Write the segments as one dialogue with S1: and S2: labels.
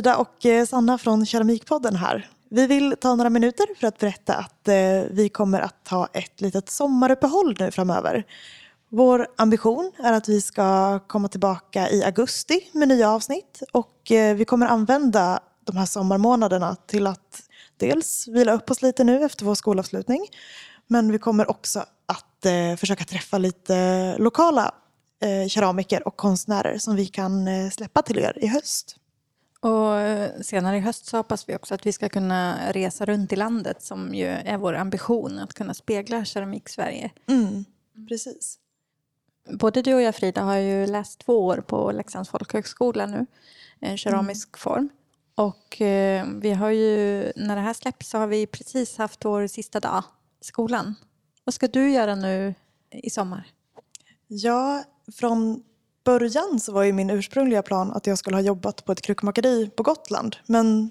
S1: Frida och eh, Sanna från Keramikpodden här. Vi vill ta några minuter för att berätta att eh, vi kommer att ta ett litet sommaruppehåll nu framöver. Vår ambition är att vi ska komma tillbaka i augusti med nya avsnitt och eh, vi kommer använda de här sommarmånaderna till att dels vila upp oss lite nu efter vår skolavslutning men vi kommer också att försöka träffa lite lokala keramiker och konstnärer som vi kan släppa till er i höst.
S2: Och eh, senare i höst så hoppas vi också att vi ska kunna resa runt i landet som ju är vår ambition, att kunna spegla Keramik-Sverige.
S1: Mm, precis.
S2: Både du och jag Frida har ju läst två år på Leksands folkhögskola nu, en keramisk mm. form. Och eh, vi har ju, när det här släpps så har vi precis haft vår sista dag i skolan. Vad ska du göra nu i sommar?
S1: Ja, från början så var ju min ursprungliga plan att jag skulle ha jobbat på ett krukmakeri på Gotland. Men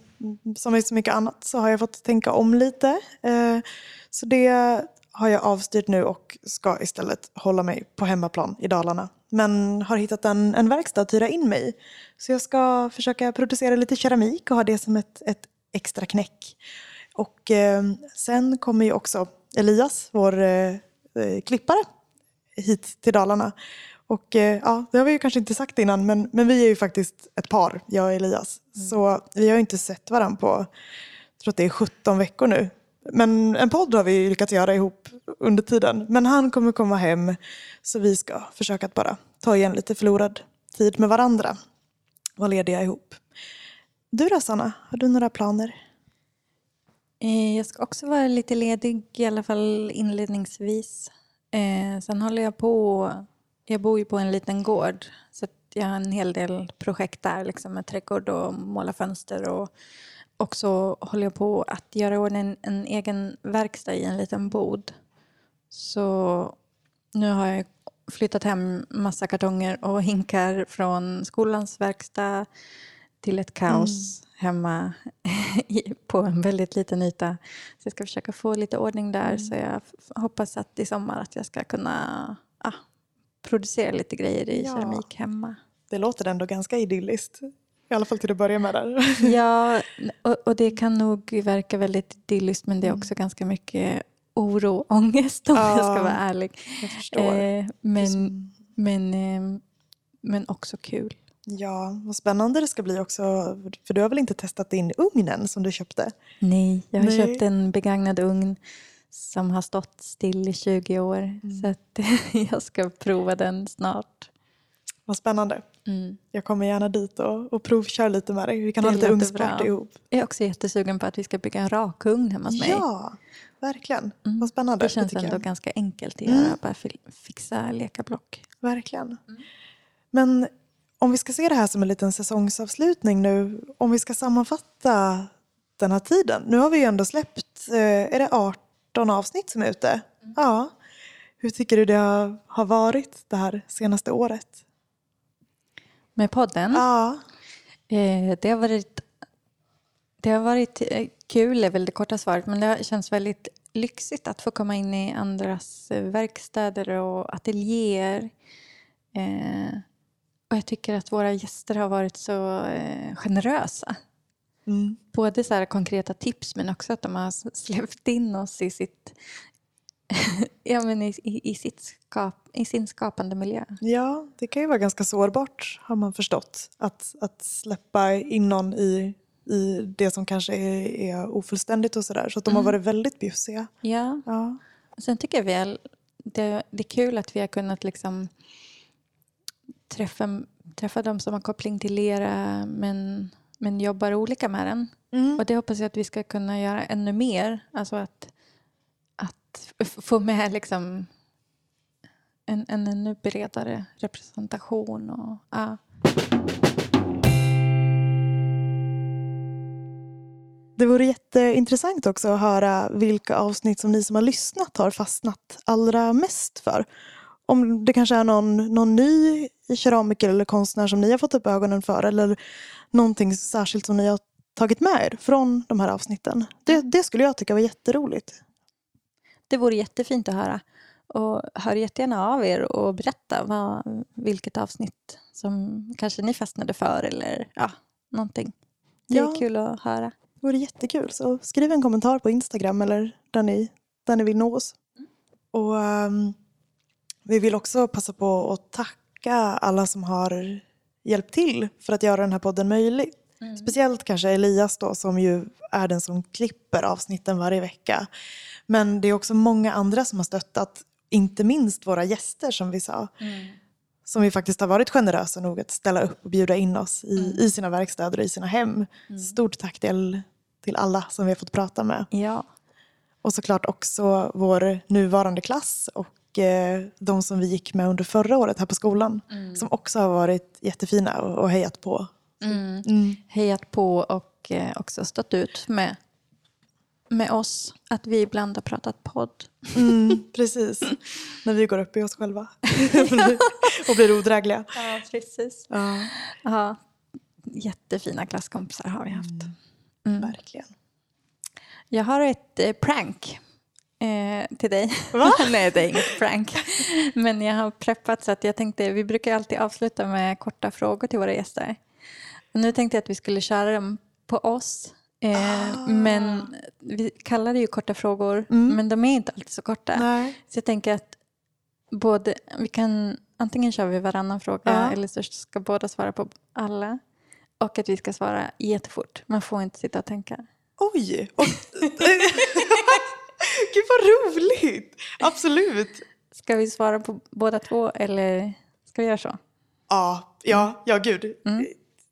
S1: som i så mycket annat så har jag fått tänka om lite. Eh, så det har jag avstyrt nu och ska istället hålla mig på hemmaplan i Dalarna. Men har hittat en, en verkstad att hyra in mig i. Så jag ska försöka producera lite keramik och ha det som ett, ett extra knäck. Och eh, sen kommer ju också Elias, vår eh, eh klippare, hit till Dalarna. Och eh, ja, det har vi ju kanske inte sagt innan, men, men vi är ju faktiskt ett par, jag och Elias. Mm. Så vi har ju inte sett varandra på, jag tror att det är 17 veckor nu. Men en podd har vi lyckats göra ihop under tiden. Men han kommer komma hem, så vi ska försöka att bara ta igen lite förlorad tid med varandra. Vara lediga ihop. Du då Sanna, har du några planer?
S2: Eh, jag ska också vara lite ledig, i alla fall inledningsvis. Eh, sen håller jag på jag bor ju på en liten gård så jag har en hel del projekt där liksom med trädgård och måla fönster och också håller jag på att göra ordning en, en egen verkstad i en liten bod. Så nu har jag flyttat hem massa kartonger och hinkar från skolans verkstad till ett kaos mm. hemma på en väldigt liten yta. Så jag ska försöka få lite ordning där mm. så jag hoppas att i sommar att jag ska kunna producera lite grejer i ja. keramik hemma.
S1: Det låter ändå ganska idylliskt. I alla fall till att börja med. Där.
S2: Ja, och, och det kan nog verka väldigt idylliskt men det är mm. också ganska mycket oro och ångest om ja, jag ska vara ärlig. Eh, men, men, eh, men också kul.
S1: Ja, vad spännande det ska bli också. För du har väl inte testat in ugnen som du köpte?
S2: Nej, jag har Nej. köpt en begagnad ugn som har stått still i 20 år. Mm. Så att jag ska prova den snart.
S1: Vad spännande. Mm. Jag kommer gärna dit och, och provköra lite med dig. Vi kan det ha lite ugnsparty ihop.
S2: Jag är också jättesugen på att vi ska bygga en rakugn hemma hos mig.
S1: Ja, verkligen. Mm. Vad spännande.
S2: Det känns det ändå jag. ganska enkelt att mm. göra. Bara fixa lekablock.
S1: Verkligen. Mm. Men om vi ska se det här som en liten säsongsavslutning nu. Om vi ska sammanfatta den här tiden. Nu har vi ju ändå släppt, eh, är det 18 18 avsnitt som är ute. Ja. Hur tycker du det har varit det här senaste året?
S2: Med podden?
S1: Ja.
S2: Eh, det har varit, det har varit eh, kul, är väl det korta svaret, men det känns väldigt lyxigt att få komma in i andras eh, verkstäder och ateljéer. och jag tycker att våra gäster har varit så generösa. Mm. Både så konkreta tips men också att de har släppt in oss i, sitt, ja, men i, i, sitt skap, i sin skapande miljö.
S1: Ja, det kan ju vara ganska sårbart har man förstått. Att, att släppa in någon i, i det som kanske är, är ofullständigt och sådär. Så att de mm. har varit väldigt bjussiga.
S2: Ja. ja. Sen tycker jag väl det, det är kul att vi har kunnat liksom träffa, träffa de som har koppling till lera men men jobbar olika med den. Mm. Och det hoppas jag att vi ska kunna göra ännu mer. Alltså att, att få med liksom en, en ännu bredare representation. Och, ja.
S1: Det vore jätteintressant också att höra vilka avsnitt som ni som har lyssnat har fastnat allra mest för. Om det kanske är någon, någon ny keramiker eller konstnär som ni har fått upp ögonen för eller någonting särskilt som ni har tagit med er från de här avsnitten. Det, det skulle jag tycka var jätteroligt.
S2: Det vore jättefint att höra. Och hör jättegärna av er och berätta vad, vilket avsnitt som kanske ni fastnade för eller ja, någonting. Det är
S1: Ja.
S2: kul att höra.
S1: Det vore jättekul. Så skriv en kommentar på Instagram eller där ni, där ni vill nå oss. Och ehm, vi vill också passa på att tacka alla som har hjälpt till för att göra den här podden möjlig. Speciellt kanske Elias då som ju är den som klipper avsnitten varje vecka. Men det är också många andra som har stöttat, inte minst våra gäster som vi sa. Som vi faktiskt har varit generösa nog att ställa upp och bjuda in oss i, i sina verkstäder och i sina hem. Stort tack till, till alla som vi har fått prata med.
S2: Ja.
S1: Och såklart också vår nuvarande klass och de som vi gick med under förra året här på skolan. Som också har varit jättefina och, och hejat på. Mm.
S2: Hejat på och eh, också stått ut med, med oss. Att vi ibland har pratat podd.
S1: Mm, precis. När vi går upp i oss själva. och blir odrägliga.
S2: Ja, precis.
S1: Ja,
S2: Ja, jättefina klasskompisar har vi haft.
S1: verkligen.
S2: Jag har ett eh, prank eh, till dig. Nej, det är inget prank. Men jag har preppat så att jag tänkte, vi brukar alltid avsluta med korta frågor till våra gäster. Och nu tänkte jag att vi skulle köra dem på oss. Eh, Men vi kallar det ju korta frågor, men de är inte alltid så korta.
S1: Nej.
S2: Så jag tänker att både, vi kan, antingen kör vi varannan fråga
S1: Ja.
S2: eller så ska båda svara på alla. Och att vi ska svara jättefort. Man får inte sitta och tänka.
S1: Oj! Och, Gud vad roligt! Absolut.
S2: Ska vi svara på båda två eller ska vi göra så?
S1: Ja, ja, ja gud.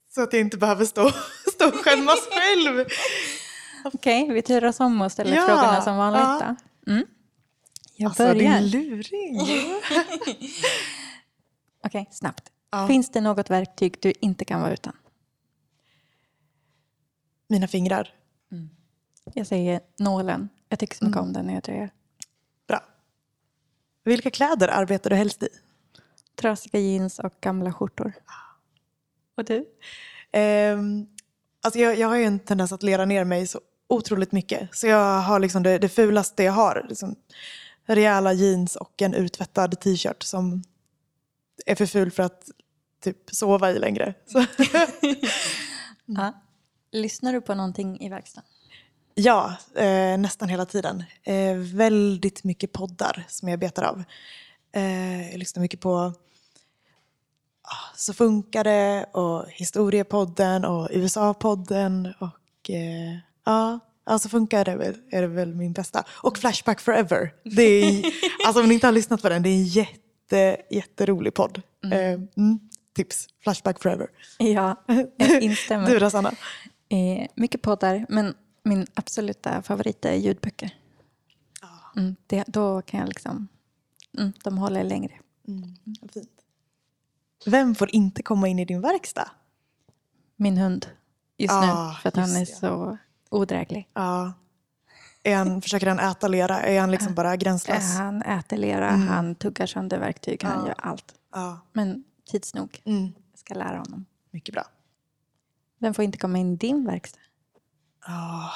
S1: Så att jag inte behöver stå, stå och skämmas själv.
S2: Okej, vi turas om och ställer
S1: Ja,
S2: frågorna som vanligt
S1: ja.
S2: då. Mm. Jag
S1: Alltså
S2: börjar.
S1: din luring.
S2: Okej, snabbt.
S1: Ja.
S2: Finns det något verktyg du inte kan vara utan?
S1: Mina fingrar.
S2: Jag säger nålen. Jag tycker så mycket om den när jag.
S1: Bra. Vilka kläder arbetar du helst i?
S2: Trasiga jeans och gamla skjortor. Och du?
S1: Ehm, alltså jag, jag har ju en tendens att lera ner mig så otroligt mycket. Så jag har liksom det, det fulaste jag har. Liksom rejäla jeans och en uttvättad t-shirt som är för ful för att typ sova i längre. Så.
S2: Ja. Lyssnar du på någonting i verkstaden?
S1: Ja, eh, nästan hela tiden. Eh, väldigt mycket poddar som jag betar av. Eh, jag lyssnar mycket på ah, Så funkar det och Historiepodden och USA-podden och eh, ja, alltså funkar det väl, är det väl min bästa. Och Flashback Forever. Det är, alltså om ni inte har lyssnat på den, det är en jätte, jätterolig podd. Eh, mm, tips, Flashback Forever.
S2: Ja, jag instämmer.
S1: Du då Sanna?
S2: Eh, mycket poddar, men min absoluta favorit är ljudböcker. Mm, det, då kan jag liksom... Mm, de håller längre.
S1: Vad Fint. Vem får inte komma in i din verkstad?
S2: Min hund just
S1: Ah,
S2: nu, för att han är
S1: det.
S2: så odräglig.
S1: Ja. Är han, försöker han äta lera? Är han liksom bara gränslös?
S2: Han äter lera, han tuggar sönder verktyg, han gör allt.
S1: Ja.
S2: Men tids nog.
S1: Mm.
S2: Jag ska lära honom.
S1: Mycket bra.
S2: Vem får inte komma in i din verkstad?
S1: Ah,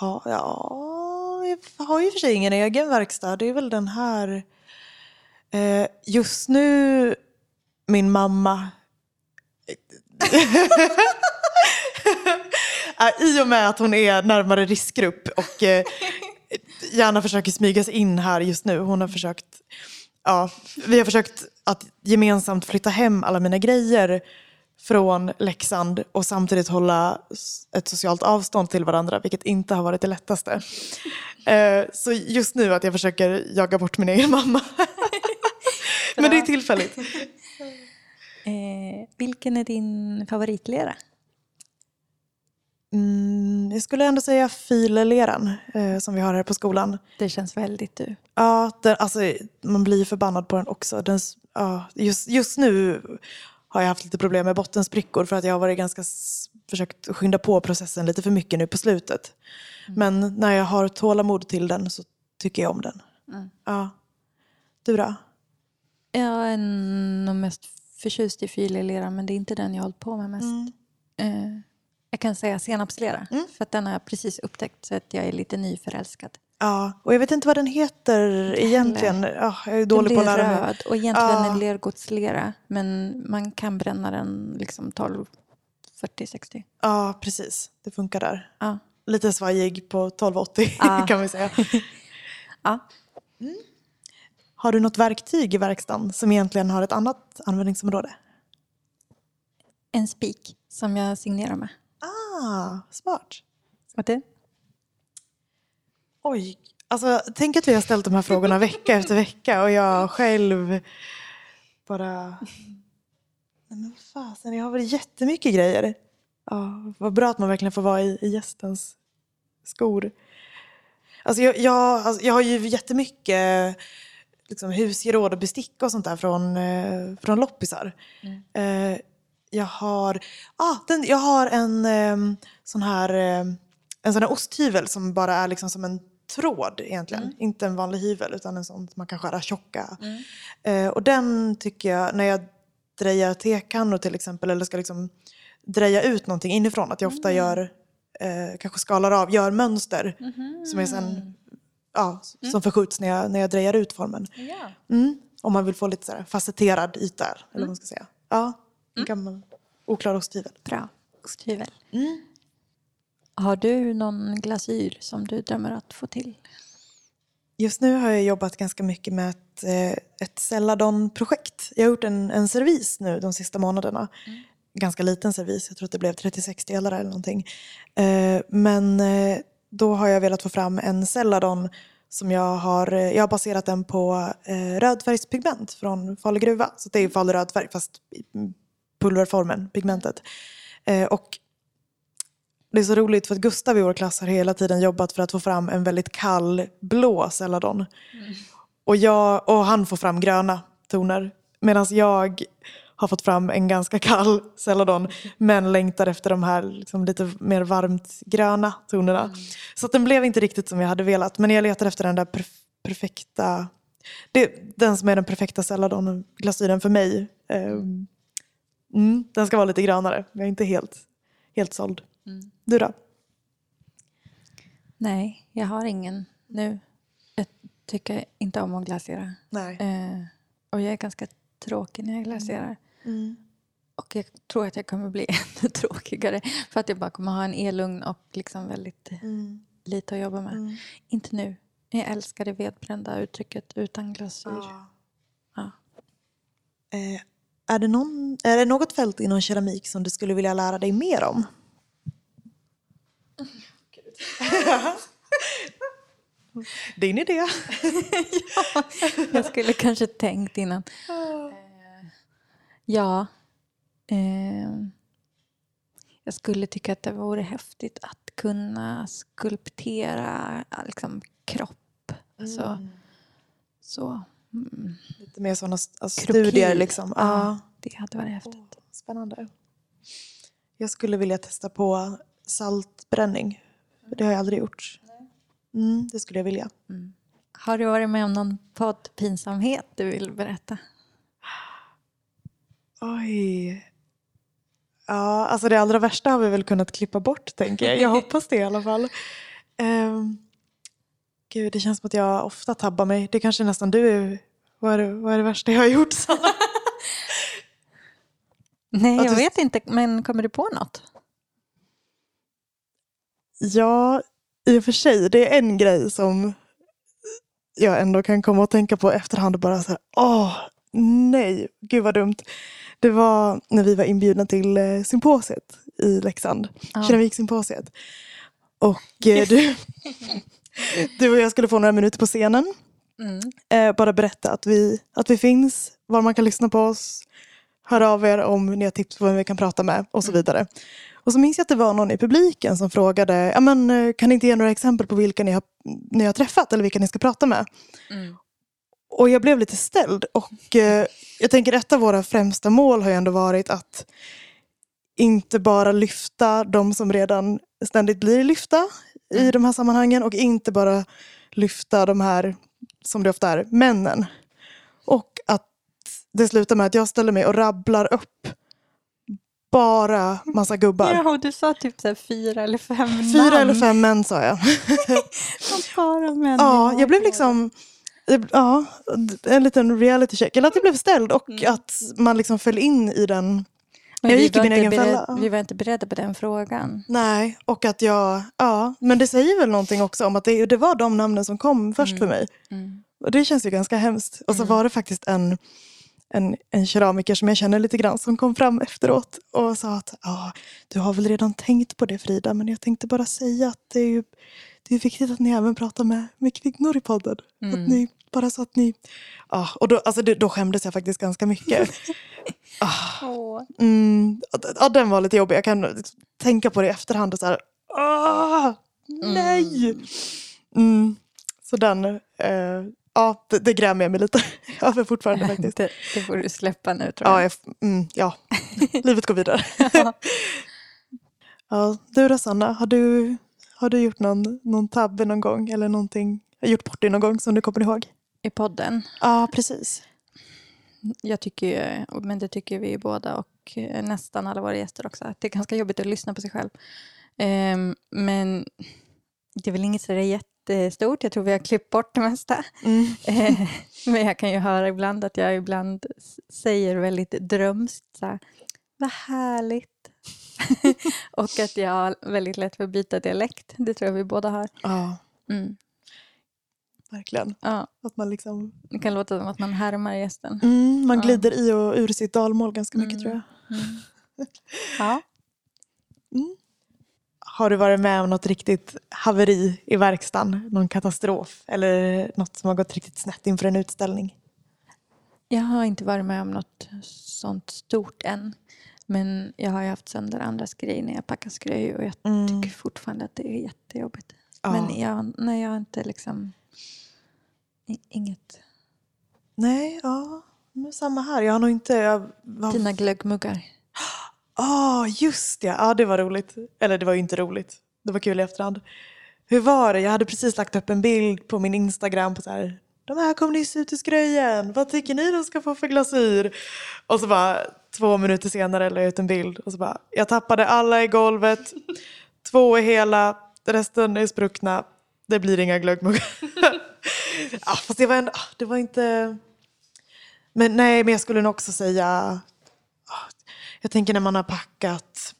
S1: ja, ja, jag har ju för sig ingen egen verkstad. Det är väl den här... Eh, just nu, min mamma... I och med att hon är närmare riskgrupp och eh, gärna försöker smyga sig in här just nu. Hon har försökt... Ja, vi har försökt att gemensamt flytta hem alla mina grejer från Leksand och samtidigt hålla ett socialt avstånd till varandra, vilket inte har varit det lättaste. Eh, Så just nu att jag försöker jaga bort min egen mamma. Men det är tillfälligt.
S2: Eh, vilken är din favoritlera?
S1: Mm, jag skulle ändå säga fileleran eh, som vi har här på skolan.
S2: Det känns väldigt du.
S1: Ja, den, alltså, man blir förbannad på den också. Den, ja, just, just nu har jag haft lite problem med bottensprickor för att jag har varit ganska försökt skynda på processen lite för mycket nu på slutet. Men när jag har tålamod till den så tycker jag om den. Ja. Du då?
S2: Jag är nog mest förtjust i filelera, men det är inte den jag har hållit på med mest. Eh, jag kan säga senapslera, för att den har jag precis upptäckt så att jag är lite nyförälskad.
S1: Ja, och jag vet inte vad den heter egentligen. Ja, jag är
S2: Den
S1: dålig
S2: blir
S1: på att lära mig.
S2: röd och egentligen
S1: Ja.
S2: en lergodslera, men man kan bränna den liksom 12 40-60.
S1: Ja, precis. Det funkar där.
S2: Ja.
S1: Lite svajig på 1280
S2: Ja.
S1: kan vi säga.
S2: ja.
S1: Har du något verktyg i verkstaden som egentligen har ett annat användningsområde?
S2: En spik som jag signerar med.
S1: Ah, smart.
S2: Och du?
S1: Oj, alltså tänk att vi har ställt de här frågorna vecka efter vecka och jag själv bara... Nej men fasen, jag har väl jättemycket grejer. Ja, vad bra att man verkligen får vara i, i gästens skor. Alltså jag, jag, alltså jag har ju jättemycket liksom, husgeråd och bestick och sånt där från, eh, från loppisar. Eh, jag har, ah, den, jag har en eh, sån här eh, en sån här osthyvel som bara är liksom som en tråd egentligen. Inte en vanlig hyvel utan en sån som man kan skära tjocka. Eh, och den tycker jag, när jag drejar tekannor till exempel eller ska liksom dreja ut någonting inifrån, att jag ofta gör, eh, kanske skalar av, gör mönster som är sen, ja, som förskjuts när jag, när jag drejar ut formen.
S2: Ja.
S1: Mm. Om man vill få lite så facetterad yta, eller vad man ska säga. Ja, en gammal oklar osthyvel.
S2: Bra. Osthyvel. Har du någon glasyr som du drömmer att få till?
S1: Just nu har jag jobbat ganska mycket med ett, eh, ett Celadon-projekt. Jag har gjort en, en servis nu de sista månaderna. Ganska liten servis, jag tror att det blev 36 delar eller någonting. Eh, Men eh, då har jag velat få fram en Celadon som jag har, jag har baserat den på rödfärgspigment från Falu gruva. Så det är Falu rödfärg fast i pulverformen, pigmentet. Och det är så roligt för att Gustav i vår klass har hela tiden jobbat för att få fram en väldigt kall blå Celadon. Och, jag, och han får fram gröna toner. Medan jag har fått fram en ganska kall Celadon men längtar efter de här liksom lite mer varmt gröna tonerna. Så att den blev inte riktigt som jag hade velat. Men jag letar efter den där perf- perfekta, det, den som är den perfekta Celadon-glasyren för mig. Ehm, Mm, den ska vara lite grönare. Jag är inte helt, helt såld. Du då?
S2: Nej, jag har ingen nu. Jag tycker inte om att glasera.
S1: Nej.
S2: Eh, och jag är ganska tråkig när jag glaserar.
S1: Mm.
S2: Och jag tror att jag kommer bli ännu tråkigare. För att jag bara kommer ha en elugn och liksom väldigt
S1: Mm.
S2: lite att jobba med.
S1: Mm.
S2: Inte nu. Jag älskar det vedbrända uttrycket utan glasyr. Ja.
S1: Eh, är, det någon, är det något fält inom keramik som du skulle vilja lära dig mer om? Din idé.
S2: Jag skulle kanske tänkt innan. Ja. Eh, jag skulle tycka att det vore häftigt att kunna skulptera liksom, kropp. Alltså, så. Mm.
S1: Lite mer sådana alltså, studier liksom. Ja.
S2: Ja, det hade varit häftigt.
S1: Spännande. Jag skulle vilja testa på saltbränning. Det har jag aldrig gjort. Mm, det skulle jag vilja.
S2: Har du varit med om någon poddpinsamhet du vill berätta?
S1: Oj. Ja, alltså det allra värsta har vi väl kunnat klippa bort, tänker jag. Jag hoppas det i alla fall. Um, gud, det känns som att jag ofta tabbar mig. Det kanske nästan du är... Vad är det, vad är det värsta jag har gjort, Sanna?
S2: Nej, jag vet inte. Men kommer du på något?
S1: Ja, i och för sig. Det är en grej som jag ändå kan komma att tänka på efterhand och bara så här, åh, nej, gud vad dumt. Det var när vi var inbjudna till eh, symposiet i Leksand,
S2: Ja.
S1: keramiksymposiet. Och eh, du, du och jag skulle få några minuter på scenen.
S2: Mm.
S1: Eh, bara berätta att vi, att vi finns, var man kan lyssna på oss, hör av er om ni har tips på vem vi kan prata med och så vidare. Och så minns jag att det var någon i publiken som frågade, ja, men, eh, kan ni inte ge några exempel på vilka ni har, ni har träffat eller vilka ni ska prata med?
S2: Mm.
S1: Och jag blev lite ställd och eh, jag tänker ett av våra främsta mål har ju ändå varit att inte bara lyfta de som redan ständigt blir lyfta i de här sammanhangen och inte bara lyfta de här, som det ofta är, männen. Och att det slutar med att jag ställer mig och rabblar upp bara massa gubbar.
S2: Ja, och du sa typ så fyra eller fem
S1: Fyra
S2: namn.
S1: eller fem män sa jag.
S2: Bara män.
S1: Ja, jag blev liksom... Ja, en liten reality check. Eller att jag blev ställd och
S2: Mm.
S1: att man liksom föll in i den
S2: Men
S1: Jag gick i min
S2: inte
S1: egen
S2: bered-
S1: fälla.
S2: Vi var inte beredda på den frågan.
S1: Nej, och att jag... Ja, men det säger väl någonting också om att det, det var de namnen som kom först för mig.
S2: Mm.
S1: Och det känns ju ganska hemskt. Och så var det faktiskt en, en, en keramiker som jag känner lite grann som kom fram efteråt och sa att ah, du har väl redan tänkt på det Frida, men jag tänkte bara säga att det är, ju, det är viktigt att ni även pratar med, med kvinnor i podden.
S2: Mm.
S1: Att ni, bara så att ni... Ja, och då, alltså då skämdes jag faktiskt ganska mycket.
S2: Åh.
S1: Mm, ja, den var lite jobbig. Jag kan tänka på det i efterhand och så här, ah, nej! Mm, så den, eh, ja, det, det grämer jag mig lite över fortfarande faktiskt.
S2: Det, det får du släppa nu tror jag.
S1: Ja, jag, mm, ja. livet går vidare. Ja, du då Sanna, har du, har du gjort någon, någon tabbe någon gång eller någonting, gjort bort dig någon gång som du kommer ihåg?
S2: I podden.
S1: Ja, precis.
S2: Jag tycker men det tycker vi båda och eh, nästan alla våra gäster också, att det är ganska jobbigt att lyssna på sig själv. Ehm, men det är väl inget sådär jättestort, jag tror vi har klippt bort det mesta.
S1: Mm.
S2: Men jag kan ju höra ibland att jag ibland säger väldigt drömskt så här, vad härligt. och att jag har väldigt lätt för att byta dialekt, det tror jag vi båda har.
S1: Ja,
S2: Mm.
S1: verkligen.
S2: Ja,
S1: Att man liksom
S2: det kan låta som att man härmar gästen.
S1: Mm, man
S2: Ja.
S1: glider i och ur sitt dalmål ganska mycket
S2: Mm.
S1: tror jag.
S2: Mm.
S1: Har du varit med om något riktigt haveri i verkstaden? Någon katastrof? Eller något som har gått riktigt snett inför en utställning?
S2: Jag har inte varit med om något sånt stort än. Men jag har ju haft sönder andras grejer när jag packar skröj och jag
S1: Mm.
S2: tycker fortfarande att det är jättejobbigt.
S1: Ja.
S2: Men jag, nej, jag har inte liksom... Inget.
S1: Nej, ja. Men samma här. Jag har nog inte... Jag var...
S2: Dina glöggmuggar.
S1: Ah, just det. Ja, det var roligt. Eller det var ju inte roligt. Det var kul i efterhand. Hur var det? Jag hade precis lagt upp en bild på min Instagram på så här. De här kom nyss ut ur skröjen. Vad tycker ni de ska få för glasyr? Och så bara två minuter senare la jag ut en bild och så bara. Jag tappade alla i golvet. Två är hela. Resten är spruckna. Det blir inga glöggmuggar. ja, fast det var, ändå, ah, det var inte... Men nej, men jag skulle nog också säga jag tänker när man har packat,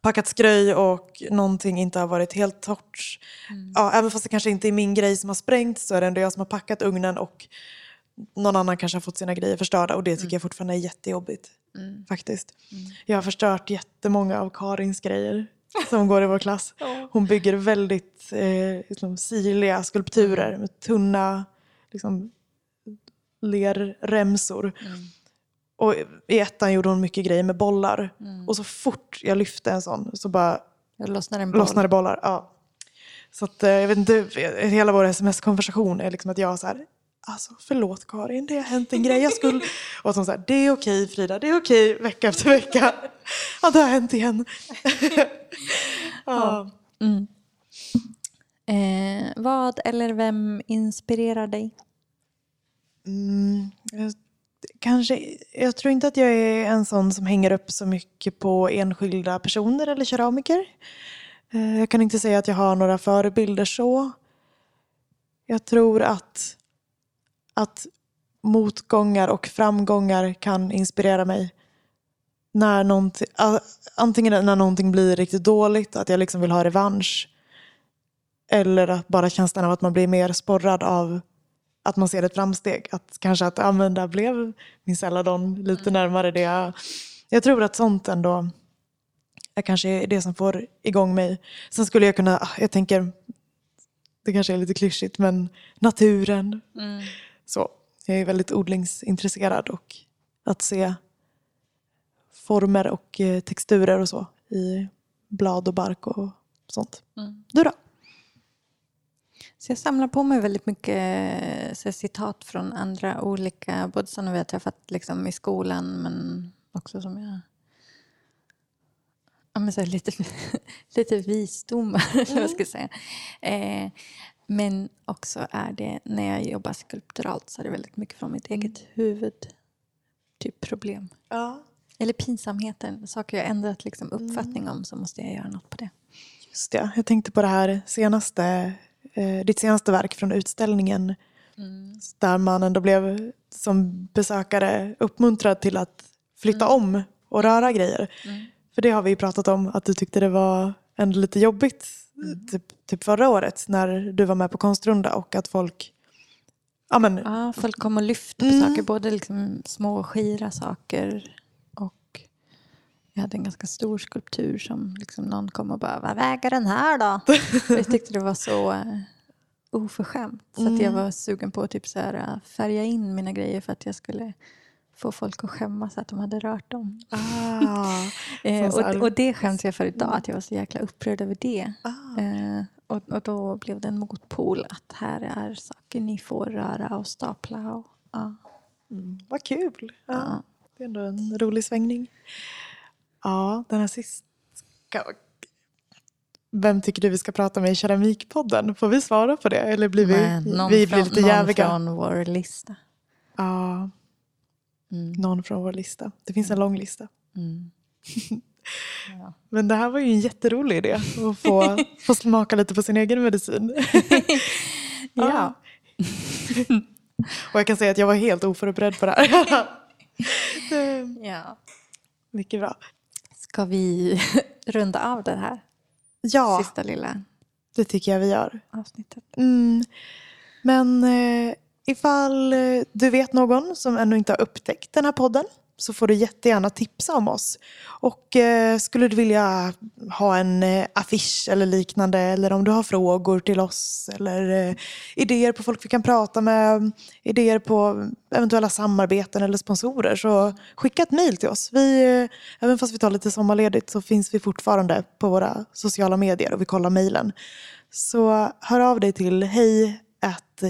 S1: packat skröj och någonting inte har varit helt torrt. Ja, även fast det kanske inte är min grej som har sprängt så är det ändå jag som har packat ugnen och någon annan kanske har fått sina grejer förstörda och det tycker jag fortfarande är jättejobbigt. Faktiskt. Jag har förstört jättemånga av Karins grejer som går i vår klass. Hon bygger väldigt eh, liksom, sirliga skulpturer med tunna liksom, lerremsor. Och i ettan gjorde hon mycket grejer med bollar. Och så fort jag lyfte en sån så bara
S2: Jag lossnar en boll.
S1: lossnade bollar. Ja. Så att, eh, jag vet inte, hela vår sms-konversation är liksom att jag så här, alltså förlåt Karin, det har hänt en grej. Jag skulle... Och att hon så här, det är okej Frida, det är okej vecka efter vecka. Ja, det har hänt igen. ja.
S2: Mm. Eh, vad eller vem inspirerar dig?
S1: Mm, kanske, jag tror inte att jag är en sån som hänger upp så mycket på enskilda personer eller keramiker. Eh, jag kan inte säga att jag har några förebilder så. Jag tror att, att motgångar och framgångar kan inspirera mig. När någonting, antingen när någonting blir riktigt dåligt, att jag liksom vill ha revansch. Eller att bara känslan av att man blir mer sporrad av att man ser ett framsteg. Att kanske att ja, men där blev min Celadon lite närmare det jag... Jag tror att sånt ändå är kanske det som får igång mig. Sen skulle jag kunna, ah, jag tänker, det kanske är lite klyschigt, men naturen. Så, jag är väldigt odlingsintresserad och att se former och eh, texturer och så i blad och bark och sånt.
S2: Mm.
S1: Du då?
S2: Så jag samlar på mig väldigt mycket eh, så citat från andra olika, både sådana vi har träffat liksom, i skolan men också som jag... Ja, men så lite, lite visdomar, eller vad ska jag säga. Eh, men också är det, när jag jobbar skulpturalt så är det väldigt mycket från mitt eget huvud. Typ problem.
S1: Ja.
S2: Eller pinsamheter, saker jag ändrat liksom, uppfattning om så måste jag göra något på det.
S1: Just det, jag tänkte på det här senaste, eh, ditt senaste verk från utställningen. Där man ändå blev som besökare uppmuntrad till att flytta om och röra grejer.
S2: Mm.
S1: För det har vi ju pratat om, att du tyckte det var ändå lite jobbigt
S2: Mm.
S1: typ, typ förra året när du var med på konstrunda och att folk Ja, men,
S2: Ja, folk kom och lyfte på
S1: Mm.
S2: saker, både liksom små skira saker jag hade en ganska stor skulptur som liksom någon kom och bara, vad väger den här då? jag tyckte det var så uh, oförskämt. Så att jag
S1: Mm.
S2: var sugen på att typ så här, uh, färga in mina grejer för att jag skulle få folk att skämmas att de hade rört dem.
S1: ah,
S2: Eh, och, och det skäms jag för idag, att jag var så jäkla upprörd över det.
S1: ah.
S2: Eh, och, och då blev det en motpol att här är saker ni får röra och stapla. Och, ja,
S1: Mm, vad kul. Ja,
S2: ja.
S1: Det är ändå en rolig svängning. Ja, den här sista... Vem tycker du vi ska prata med i Keramikpodden? Får vi svara på det? Eller blir vi,
S2: Men någon
S1: vi blir
S2: från,
S1: lite
S2: någon
S1: jäviga?
S2: från vår lista.
S1: Ja,
S2: Mm.
S1: någon från vår lista. Det finns en lång lista.
S2: Mm. Ja.
S1: Men det här var ju en jätterolig idé. Att få, få smaka lite på sin egen medicin.
S2: ja.
S1: Och jag kan säga att jag var helt oförberedd på det här.
S2: ja.
S1: Mycket bra.
S2: Ska vi runda av det här
S1: Ja,
S2: sista lilla
S1: det tycker jag vi gör.
S2: avsnittet?
S1: Mm. Men eh, ifall du vet någon som ännu inte har upptäckt den här podden så får du jättegärna tipsa om oss. Och eh, skulle du vilja ha en eh, affisch eller liknande eller om du har frågor till oss eller eh, idéer på folk vi kan prata med, idéer på eventuella samarbeten eller sponsorer så skicka ett mejl till oss. Vi, eh, även fast vi tar lite sommarledigt så finns vi fortfarande på våra sociala medier och vi kollar mejlen. Så hör av dig till hej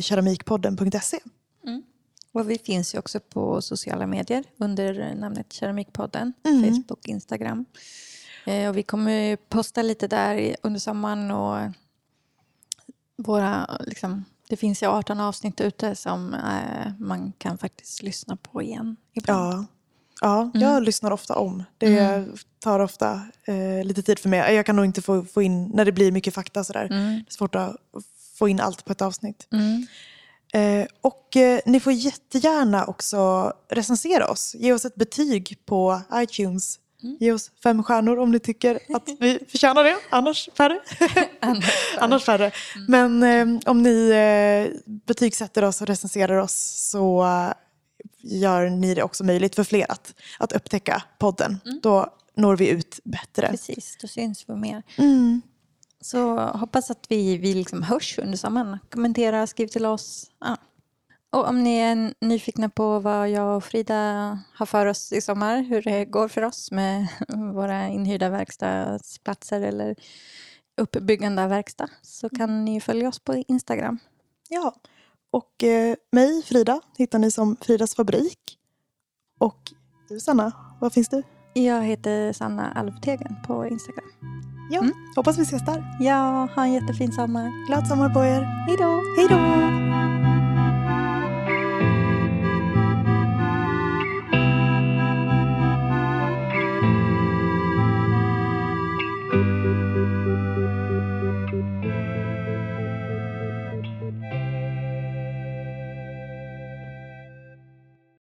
S1: keramikpodden.se.
S2: Och vi finns ju också på sociala medier under namnet Keramikpodden.
S1: Mm.
S2: Facebook, Instagram. Eh, och vi kommer posta lite där under sommaren. Och våra, liksom, det finns ju 18 avsnitt ute som eh, man kan faktiskt lyssna på igen ibland.
S1: Ja, ja jag lyssnar ofta om. Det tar ofta eh, lite tid för mig. Jag kan nog inte få, få in, när det blir mycket fakta sådär.
S2: Mm.
S1: Det är svårt att få in allt på ett avsnitt.
S2: Mm.
S1: Eh, och eh, ni får jättegärna också recensera oss. Ge oss ett betyg på iTunes. Ge oss fem stjärnor om ni tycker att vi förtjänar det. Annars färre. Annars färre. Men eh, om ni eh, betygsätter oss och recenserar oss så eh, gör ni det också möjligt för fler att, att upptäcka podden. Då når vi ut bättre.
S2: Precis, då syns vi mer.
S1: Mm.
S2: Så hoppas att vi, vi liksom hörs under sommaren. Kommentera, skriv till oss. Ja. Och om ni är nyfikna på vad jag och Frida har för oss i sommar, hur det går för oss med våra inhyrda verkstadsplatser eller uppbyggande av verkstad så kan ni följa oss på Instagram.
S1: Ja, och eh, mig, Frida, hittar ni som Fridas fabrik. Och du, Sanna, var finns du?
S2: Jag heter Sanna Alvtegen på Instagram.
S1: Ja, hoppas vi ses där.
S2: Ja, ha en jättefin sommar.
S1: Glad sommar på er.
S2: Hej då!
S1: Hej då!